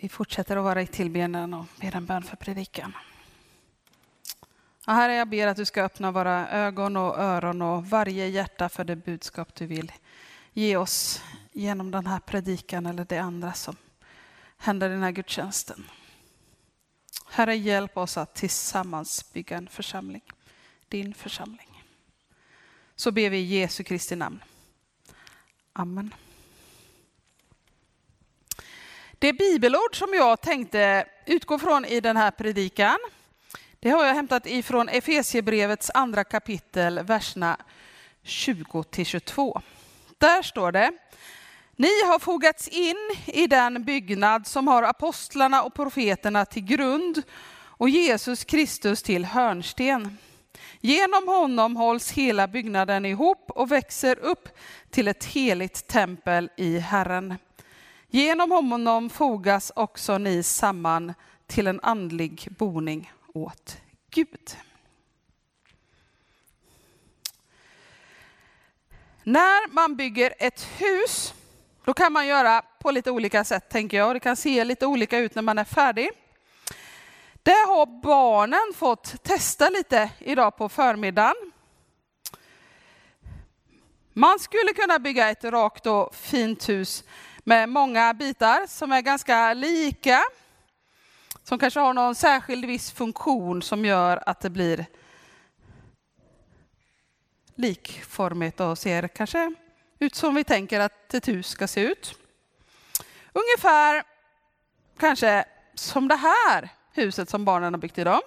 Vi fortsätter att vara i tillbedjan och ber en bön för predikan. Ja, herre, jag ber att du ska öppna våra ögon och öron och varje hjärta för det budskap du vill ge oss genom den här predikan eller det andra som händer i den här gudstjänsten. Herre, hjälp oss att tillsammans bygga en församling, din församling. Så ber vi i Jesu Kristi namn. Amen. Det bibelord som jag tänkte utgå från i den här predikan, det har jag hämtat ifrån Efesiebrevets andra kapitel, verserna 20-22. Där står det, ni har fogats in i den byggnad som har apostlarna och profeterna till grund och Jesus Kristus till hörnsten. Genom honom hålls hela byggnaden ihop och växer upp till ett heligt tempel i Herren. Genom honom fogas också ni samman till en andlig boning åt Gud. När man bygger ett hus, då kan man göra på lite olika sätt tänker jag. Det kan se lite olika ut när man är färdig. Det har barnen fått testa lite idag på förmiddagen. Man skulle kunna bygga ett rakt och fint hus med många bitar som är ganska lika. Som kanske har någon särskild viss funktion som gör att det blir likformigt och ser kanske ut som vi tänker att ett hus ska se ut. Ungefär kanske som det här huset som barnen har byggt idag.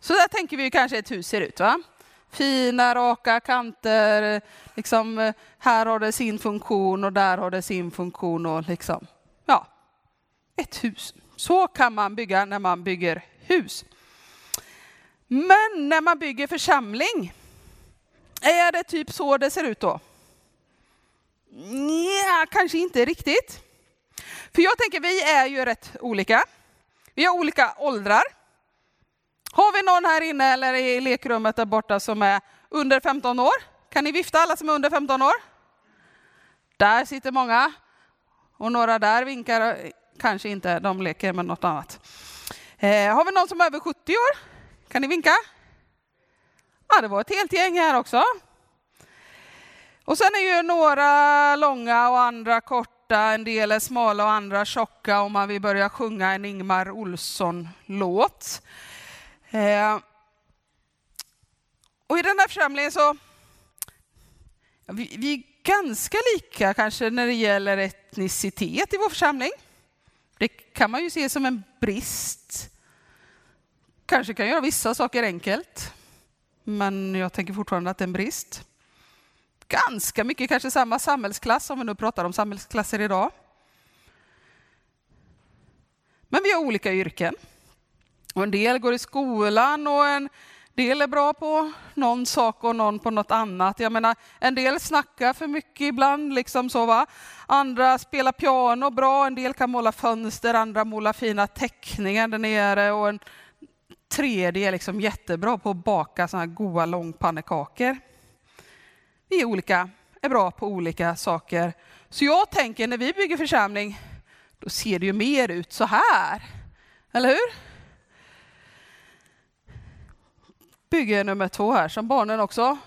Så där tänker vi kanske ett hus ser ut. va? Fina raka kanter, liksom, eh, här har det sin funktion och där har det sin funktion. och liksom, ja, Ett hus. Så kan man bygga när man bygger hus. Men när man bygger församling, är det typ så det ser ut då? Ja, kanske inte riktigt. För jag tänker, vi är ju rätt olika. Vi har olika åldrar. Har vi någon här inne eller i lekrummet där borta som är under 15 år? Kan ni vifta alla som är under 15 år? Där sitter många. Och några där vinkar, kanske inte, de leker med något annat. Eh, har vi någon som är över 70 år? Kan ni vinka? Ja, det var ett helt gäng här också. Och sen är ju några långa och andra korta, en del är smala och andra tjocka om man vill börja sjunga en Ingmar Olsson-låt. Eh, och i den här församlingen så, vi, vi är ganska lika kanske när det gäller etnicitet i vår församling. Det kan man ju se som en brist. Kanske kan göra vissa saker enkelt, men jag tänker fortfarande att det är en brist. Ganska mycket kanske samma samhällsklass, om vi nu pratar om samhällsklasser idag. Men vi har olika yrken. Och en del går i skolan och en del är bra på någon sak och någon på något annat. Jag menar, en del snackar för mycket ibland, liksom så va. Andra spelar piano bra, en del kan måla fönster, andra målar fina teckningar där nere och en tredje är liksom jättebra på att baka såna här goda långpannekakor. Vi är olika, är bra på olika saker. Så jag tänker när vi bygger församling, då ser det ju mer ut så här. Eller hur? Bygge nummer två här som barnen också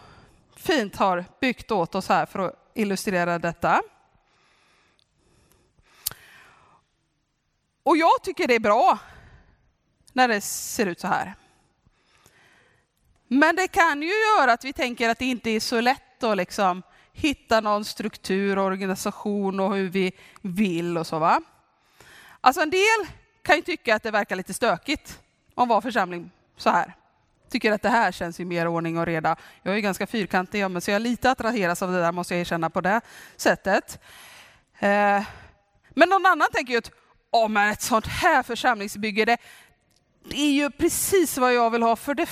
fint har byggt åt oss här för att illustrera detta. Och jag tycker det är bra när det ser ut så här. Men det kan ju göra att vi tänker att det inte är så lätt att liksom hitta någon struktur, och organisation och hur vi vill och så. va. Alltså en del kan ju tycka att det verkar lite stökigt om var församling så här tycker att det här känns ju mer ordning och reda. Jag är ju ganska fyrkantig, men så jag är lite attraheras av det där måste jag erkänna på det sättet. Eh, men någon annan tänker ju att oh, men ett sånt här församlingsbygge, det, det är ju precis vad jag vill ha, för det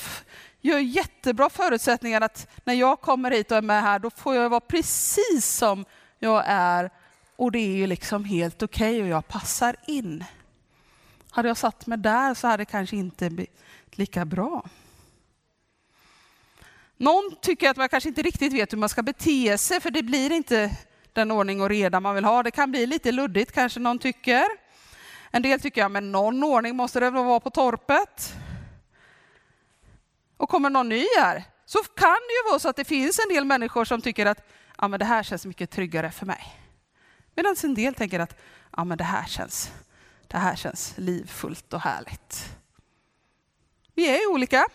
gör jättebra förutsättningar att när jag kommer hit och är med här, då får jag vara precis som jag är och det är ju liksom helt okej okay och jag passar in. Hade jag satt mig där så hade det kanske inte blivit lika bra. Någon tycker att man kanske inte riktigt vet hur man ska bete sig för det blir inte den ordning och reda man vill ha. Det kan bli lite luddigt kanske någon tycker. En del tycker, att någon ordning måste det väl vara på torpet. Och kommer någon ny här, så kan det ju vara så att det finns en del människor som tycker att ja, men det här känns mycket tryggare för mig. Medan en del tänker att ja, men det, här känns, det här känns livfullt och härligt. Vi är olika.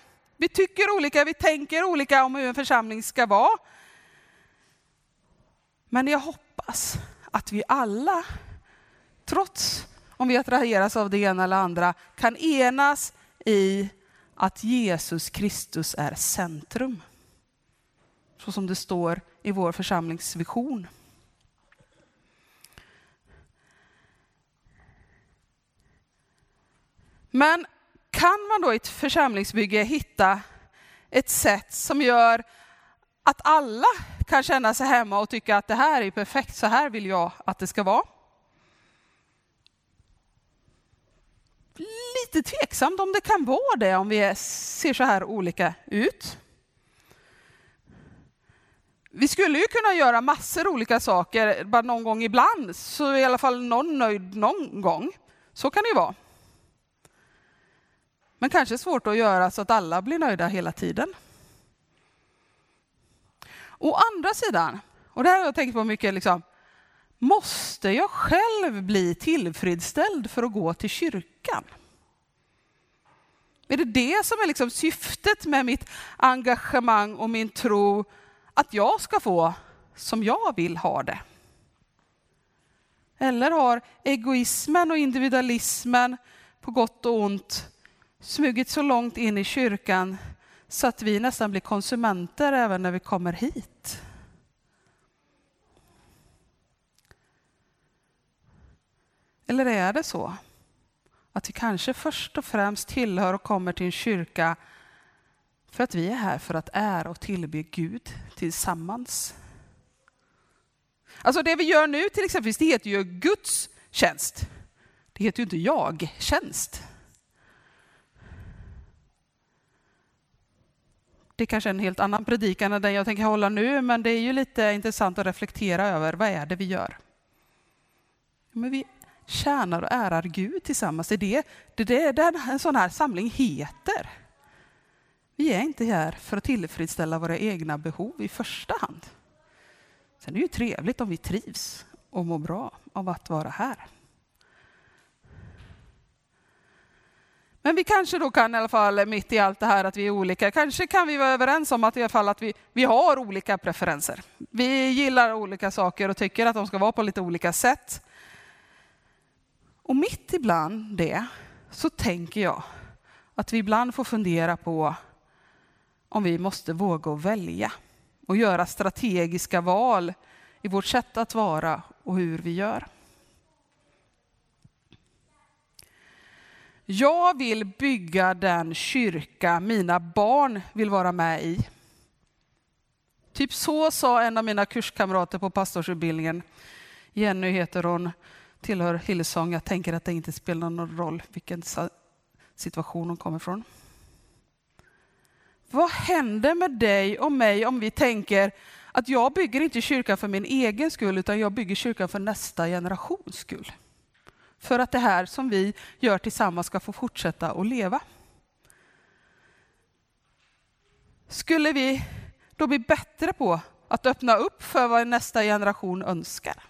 Vi tycker olika, vi tänker olika om hur en församling ska vara. Men jag hoppas att vi alla, trots om vi attraheras av det ena eller andra, kan enas i att Jesus Kristus är centrum. Så som det står i vår församlingsvision. Men man då i ett församlingsbygge hitta ett sätt som gör att alla kan känna sig hemma och tycka att det här är perfekt, så här vill jag att det ska vara. Lite tveksamt om det kan vara det om vi ser så här olika ut. Vi skulle ju kunna göra massor olika saker, bara någon gång ibland, så är i alla fall någon nöjd någon gång. Så kan det ju vara. Men kanske svårt att göra så att alla blir nöjda hela tiden. Å andra sidan, och det här har jag tänkt på mycket, liksom, måste jag själv bli tillfredsställd för att gå till kyrkan? Är det det som är liksom syftet med mitt engagemang och min tro, att jag ska få som jag vill ha det? Eller har egoismen och individualismen på gott och ont smugit så långt in i kyrkan så att vi nästan blir konsumenter även när vi kommer hit. Eller är det så att vi kanske först och främst tillhör och kommer till en kyrka för att vi är här för att ära och tillbe Gud tillsammans? Alltså det vi gör nu till exempel, det heter ju Guds tjänst. Det heter ju inte jag-tjänst. Det är kanske är en helt annan predikan än den jag tänker hålla nu, men det är ju lite intressant att reflektera över vad är det vi gör? Men vi tjänar och ärar Gud tillsammans. Det är det, det, är det en sån här samling heter. Vi är inte här för att tillfredsställa våra egna behov i första hand. Sen är det ju trevligt om vi trivs och mår bra av att vara här. Men vi kanske då kan i alla fall mitt i allt det här att vi är olika, kanske kan vi vara överens om att i alla fall att vi, vi har olika preferenser. Vi gillar olika saker och tycker att de ska vara på lite olika sätt. Och mitt ibland det så tänker jag att vi ibland får fundera på om vi måste våga välja och göra strategiska val i vårt sätt att vara och hur vi gör. Jag vill bygga den kyrka mina barn vill vara med i. Typ så sa en av mina kurskamrater på pastorsutbildningen. Jenny heter hon, tillhör Hillsong. Jag tänker att det inte spelar någon roll vilken situation hon kommer ifrån. Vad händer med dig och mig om vi tänker att jag bygger inte kyrkan för min egen skull, utan jag bygger kyrkan för nästa generations skull? För att det här som vi gör tillsammans ska få fortsätta att leva. Skulle vi då bli bättre på att öppna upp för vad nästa generation önskar?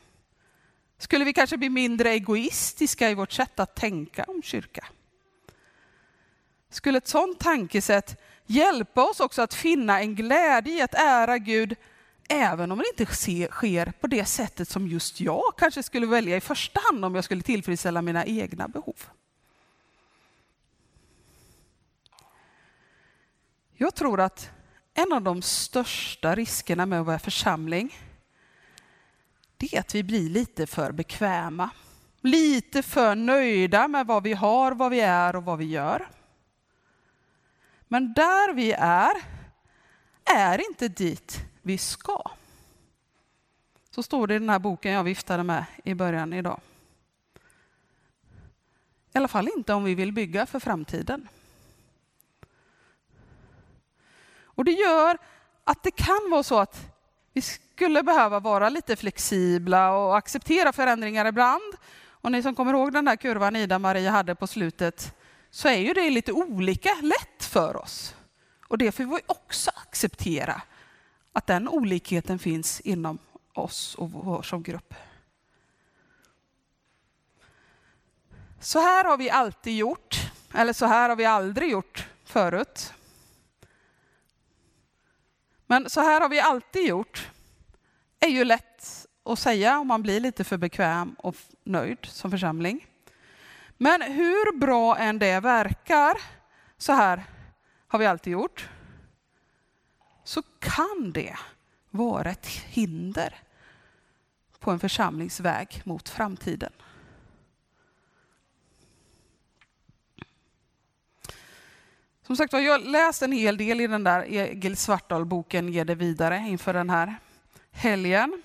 Skulle vi kanske bli mindre egoistiska i vårt sätt att tänka om kyrka? Skulle ett sådant tankesätt hjälpa oss också att finna en glädje i att ära Gud även om det inte sker på det sättet som just jag kanske skulle välja i första hand om jag skulle tillfredsställa mina egna behov. Jag tror att en av de största riskerna med att vara församling, det är att vi blir lite för bekväma. Lite för nöjda med vad vi har, vad vi är och vad vi gör. Men där vi är, är inte dit vi ska. Så står det i den här boken jag viftade med i början idag. I alla fall inte om vi vill bygga för framtiden. Och det gör att det kan vara så att vi skulle behöva vara lite flexibla och acceptera förändringar ibland. Och ni som kommer ihåg den där kurvan Ida-Maria hade på slutet, så är ju det lite olika lätt för oss. Och det får vi också acceptera, att den olikheten finns inom oss och vår som grupp. Så här har vi alltid gjort, eller så här har vi aldrig gjort förut. Men så här har vi alltid gjort, är ju lätt att säga om man blir lite för bekväm och nöjd som församling. Men hur bra än det verkar, så här har vi alltid gjort, så kan det vara ett hinder på en församlingsväg mot framtiden. Som sagt var, jag har läst en hel del i den där Egil Svartdal-boken Ge det vidare inför den här helgen.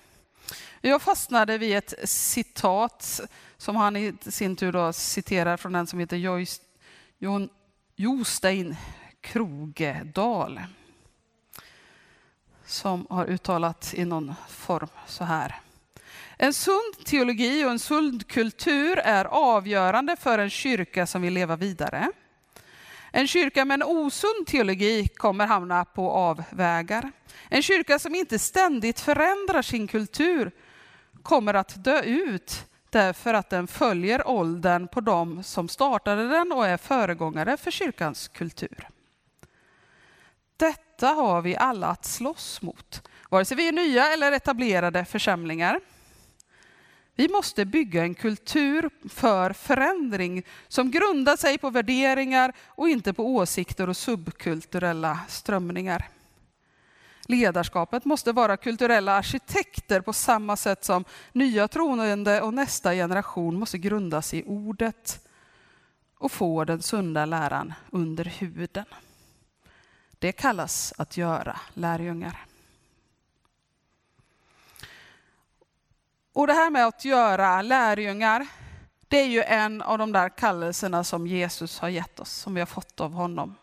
Jag fastnade vid ett citat som han i sin tur då citerar från den som heter Joyce, Jostein Krogedal. Som har uttalat i någon form så här. En sund teologi och en sund kultur är avgörande för en kyrka som vill leva vidare. En kyrka med en osund teologi kommer hamna på avvägar. En kyrka som inte ständigt förändrar sin kultur kommer att dö ut därför att den följer åldern på dem som startade den och är föregångare för kyrkans kultur. Detta har vi alla att slåss mot, vare sig vi är nya eller etablerade församlingar. Vi måste bygga en kultur för förändring som grundar sig på värderingar och inte på åsikter och subkulturella strömningar. Ledarskapet måste vara kulturella arkitekter på samma sätt som nya troende och nästa generation måste grundas i ordet och få den sunda läran under huden. Det kallas att göra lärjungar. Och det här med att göra lärjungar, det är ju en av de där kallelserna som Jesus har gett oss, som vi har fått av honom.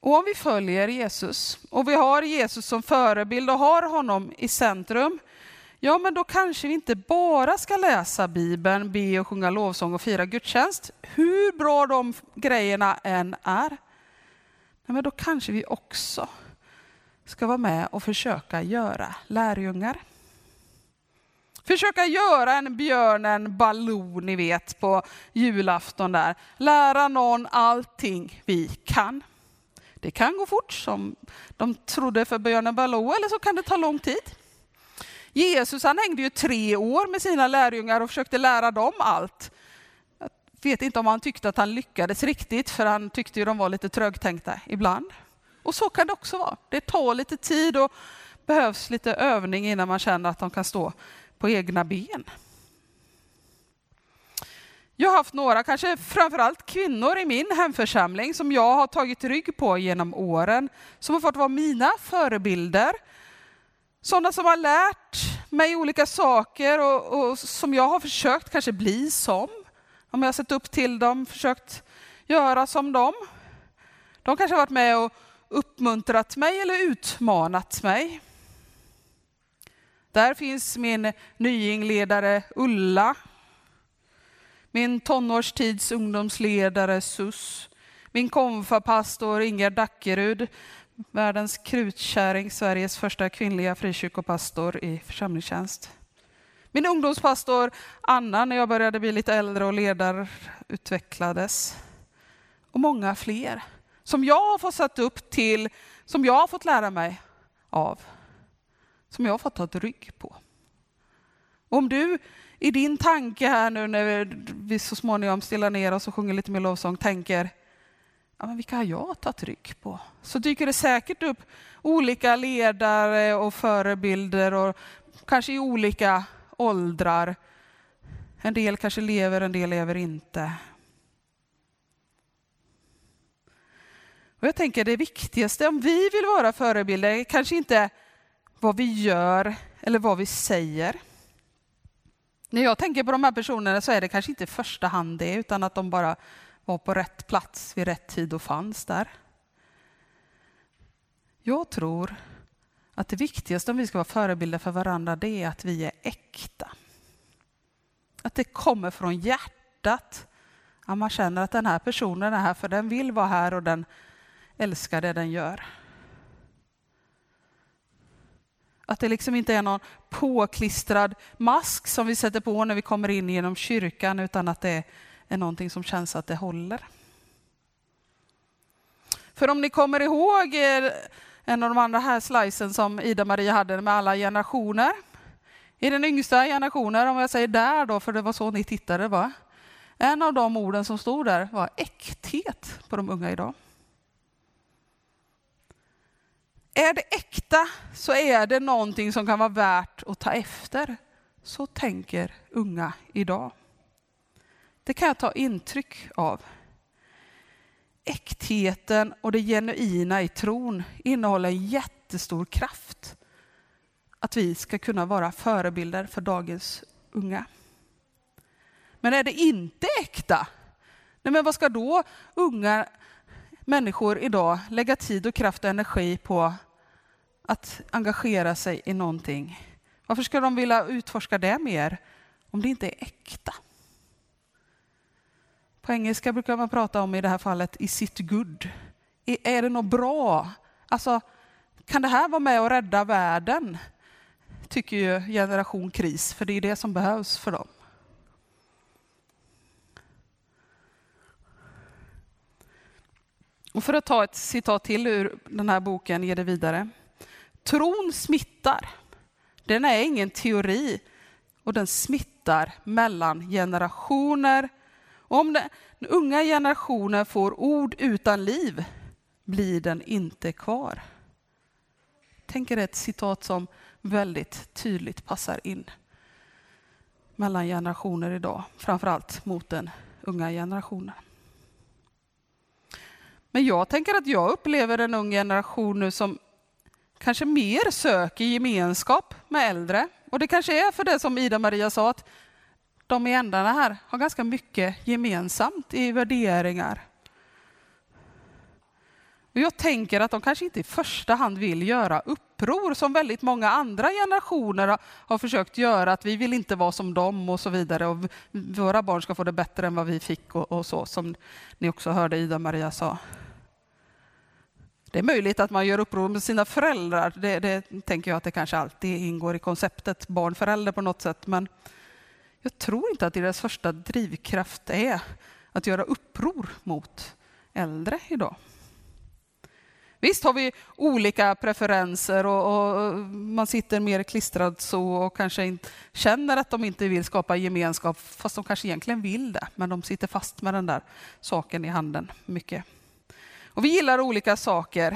Och om vi följer Jesus och vi har Jesus som förebild och har honom i centrum, ja men då kanske vi inte bara ska läsa Bibeln, be och sjunga lovsång och fira gudstjänst, hur bra de grejerna än är ja, men då kanske vi också ska vara med och försöka göra lärjungar. Försöka göra en björnen Baloo, ni vet, på julafton där. Lära någon allting vi kan. Det kan gå fort som de trodde för björnen Baloo, eller så kan det ta lång tid. Jesus han hängde ju tre år med sina lärjungar och försökte lära dem allt. Jag vet inte om han tyckte att han lyckades riktigt, för han tyckte ju de var lite trögtänkta ibland. Och så kan det också vara. Det tar lite tid och behövs lite övning innan man känner att de kan stå på egna ben. Jag har haft några, kanske framförallt kvinnor i min hemförsamling som jag har tagit rygg på genom åren, som har fått vara mina förebilder. Sådana som har lärt mig olika saker och, och som jag har försökt kanske bli som. Om jag har sett upp till dem, försökt göra som dem. De kanske har varit med och uppmuntrat mig eller utmanat mig. Där finns min nyingledare Ulla, min tonårstids ungdomsledare Sus, min konfapastor Inger Dackerud, världens krutkärring, Sveriges första kvinnliga frikyrkopastor i församlingstjänst. Min ungdomspastor Anna när jag började bli lite äldre och ledarutvecklades. Och många fler som jag har fått satt upp till, som jag har fått lära mig av som jag har fått ta ett rygg på. Om du i din tanke här nu när vi så småningom stillar ner oss och sjunger lite mer lovsång tänker, ja, men vilka har jag tagit rygg på? Så dyker det säkert upp olika ledare och förebilder och kanske i olika åldrar. En del kanske lever, en del lever inte. Och jag tänker det viktigaste om vi vill vara förebilder kanske inte vad vi gör eller vad vi säger. När jag tänker på de här personerna så är det kanske inte i första hand det, utan att de bara var på rätt plats vid rätt tid och fanns där. Jag tror att det viktigaste om vi ska vara förebilder för varandra, det är att vi är äkta. Att det kommer från hjärtat. Att man känner att den här personen är här för den vill vara här och den älskar det den gör. Att det liksom inte är någon påklistrad mask som vi sätter på när vi kommer in genom kyrkan utan att det är någonting som känns att det håller. För om ni kommer ihåg en av de andra här slicen som Ida-Maria hade med alla generationer. I den yngsta generationen, om jag säger där då, för det var så ni tittade, va? En av de orden som stod där var äkthet på de unga idag. Är det äkta så är det någonting som kan vara värt att ta efter. Så tänker unga idag. Det kan jag ta intryck av. Äktheten och det genuina i tron innehåller en jättestor kraft. Att vi ska kunna vara förebilder för dagens unga. Men är det inte äkta? Nej, men vad ska då unga människor idag lägga tid och kraft och energi på att engagera sig i någonting? Varför ska de vilja utforska det mer om det inte är äkta? På engelska brukar man prata om i det här fallet is it good? Är det något bra? Alltså, kan det här vara med och rädda världen? Tycker ju generation kris, för det är det som behövs för dem. Och för att ta ett citat till ur den här boken, Ge det vidare. Tron smittar. Den är ingen teori och den smittar mellan generationer. Om den unga generationen får ord utan liv blir den inte kvar. Tänker ett citat som väldigt tydligt passar in mellan generationer idag, framförallt mot den unga generationen. Men jag tänker att jag upplever en ung generation nu som kanske mer söker gemenskap med äldre. Och det kanske är för det som Ida-Maria sa, att de i ändarna här har ganska mycket gemensamt i värderingar. Och jag tänker att de kanske inte i första hand vill göra uppror som väldigt många andra generationer har försökt göra, att vi vill inte vara som dem och så vidare och våra barn ska få det bättre än vad vi fick och, och så, som ni också hörde Ida-Maria sa. Det är möjligt att man gör uppror med sina föräldrar. Det, det tänker jag att det kanske alltid ingår i konceptet barn-förälder på något sätt. Men jag tror inte att deras första drivkraft är att göra uppror mot äldre idag. Visst har vi olika preferenser och, och, man sitter mer klistrad så och kanske inte, känner att de inte vill skapa gemenskap fast de kanske egentligen vill det. Men de sitter fast med den där saken i handen mycket. Och vi gillar olika saker.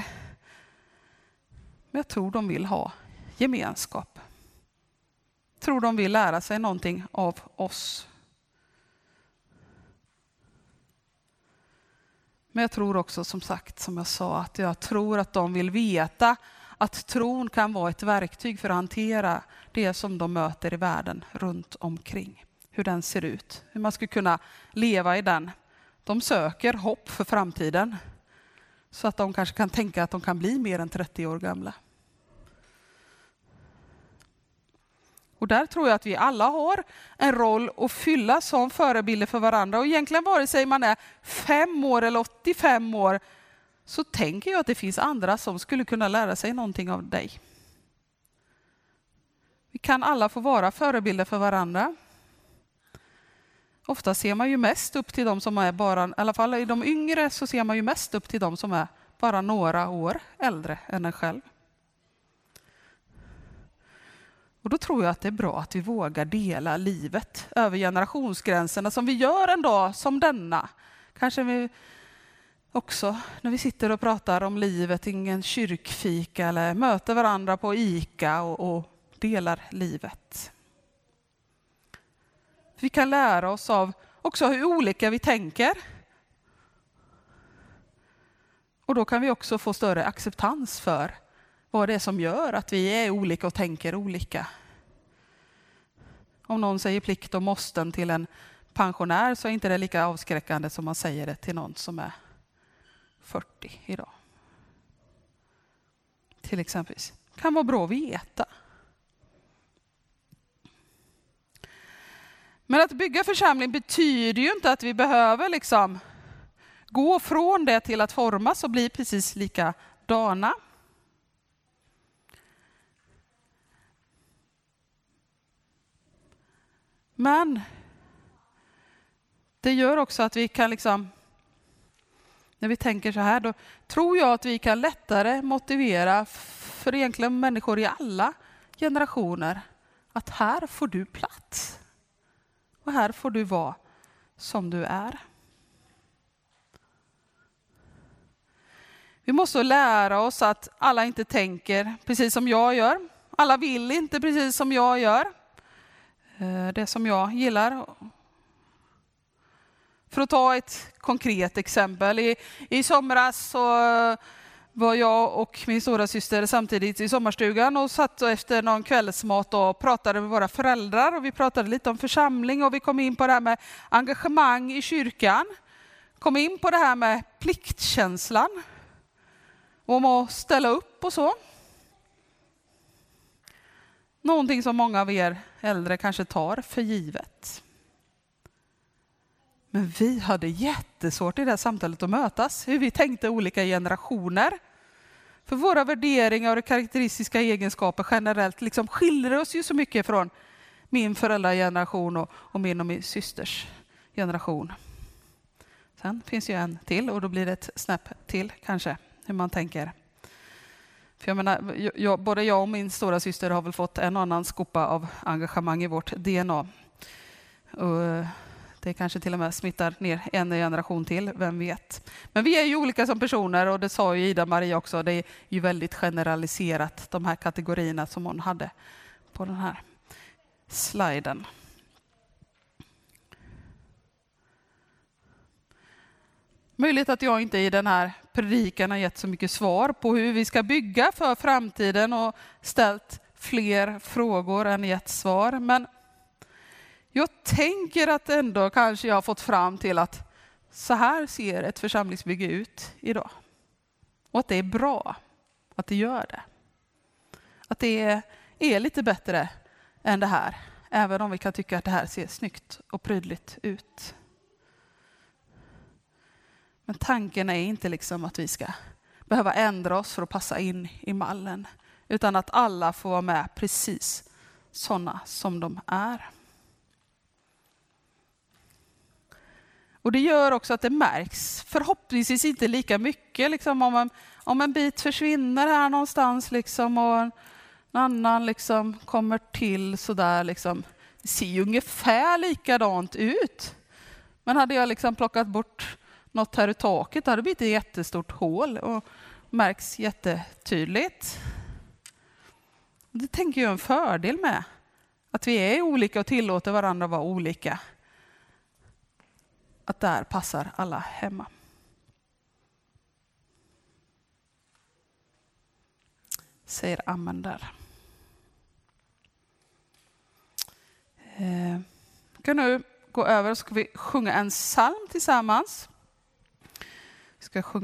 Men jag tror de vill ha gemenskap. Jag tror de vill lära sig någonting av oss. Men jag tror också som sagt, som jag sa, att jag tror att de vill veta att tron kan vara ett verktyg för att hantera det som de möter i världen runt omkring. Hur den ser ut, hur man ska kunna leva i den. De söker hopp för framtiden så att de kanske kan tänka att de kan bli mer än 30 år gamla. Och där tror jag att vi alla har en roll att fylla som förebilder för varandra. Och egentligen vare sig man är fem år eller 85 år så tänker jag att det finns andra som skulle kunna lära sig någonting av dig. Vi kan alla få vara förebilder för varandra. Ofta ser man ju mest upp till de som är bara, i alla fall i de yngre så ser man ju mest upp till de som är bara några år äldre än en själv. Och då tror jag att det är bra att vi vågar dela livet över generationsgränserna som vi gör en dag som denna. Kanske vi också när vi sitter och pratar om livet i en kyrkfika eller möter varandra på ICA och, och delar livet. Vi kan lära oss av också hur olika vi tänker. Och då kan vi också få större acceptans för vad det är som gör att vi är olika och tänker olika. Om någon säger plikt och måsten till en pensionär så är inte det lika avskräckande som man säger det till någon som är 40 idag. Till exempelvis. Det kan vara bra att veta. Men att bygga församling betyder ju inte att vi behöver liksom gå från det till att formas och bli precis likadana. Men det gör också att vi kan liksom, när vi tänker så här, då tror jag att vi kan lättare motivera för egentligen människor i alla generationer att här får du plats. Och här får du vara som du är. Vi måste lära oss att alla inte tänker precis som jag gör. Alla vill inte precis som jag gör. Eh, det som jag gillar. För att ta ett konkret exempel. I, i somras så var jag och min stora syster samtidigt i sommarstugan och satt efter någon kvällsmat och pratade med våra föräldrar. Och vi pratade lite om församling och vi kom in på det här med engagemang i kyrkan. Kom in på det här med pliktkänslan. Om att ställa upp och så. Någonting som många av er äldre kanske tar för givet. Men vi hade jättesvårt i det här samtalet att mötas, hur vi tänkte olika generationer. För våra värderingar och karaktäristiska egenskaper generellt liksom skiljer oss ju så mycket från min föräldrageneration och, och min och min systers generation. Sen finns ju en till och då blir det ett snäpp till kanske, hur man tänker. För jag menar, jag, både jag och min stora syster har väl fått en och annan skopa av engagemang i vårt DNA. Och eh, det kanske till och med smittar ner en generation till, vem vet. Men vi är ju olika som personer och det sa ju Ida-Maria också, det är ju väldigt generaliserat de här kategorierna som hon hade på den här sliden. Möjligt att jag inte i den här predikan har gett så mycket svar på hur vi ska bygga för framtiden och ställt fler frågor än gett svar. Men jag tänker att ändå kanske jag har fått fram till att så här ser ett församlingsbygge ut idag. Och att det är bra att det gör det. Att det är lite bättre än det här, även om vi kan tycka att det här ser snyggt och prydligt ut. Men tanken är inte liksom att vi ska behöva ändra oss för att passa in i mallen, utan att alla får vara med precis sådana som de är. Och det gör också att det märks, förhoppningsvis inte lika mycket, liksom om, en, om en bit försvinner här någonstans liksom, och en annan liksom kommer till sådär. Liksom. Det ser ju ungefär likadant ut. Men hade jag liksom plockat bort något här i taket, Det hade blivit ett jättestort hål och märks jättetydligt. Det tänker jag är en fördel med, att vi är olika och tillåter varandra att vara olika att där passar alla hemma. Säger amen där. Eh, vi kan nu gå över och ska vi sjunga en psalm tillsammans. Ska sjunga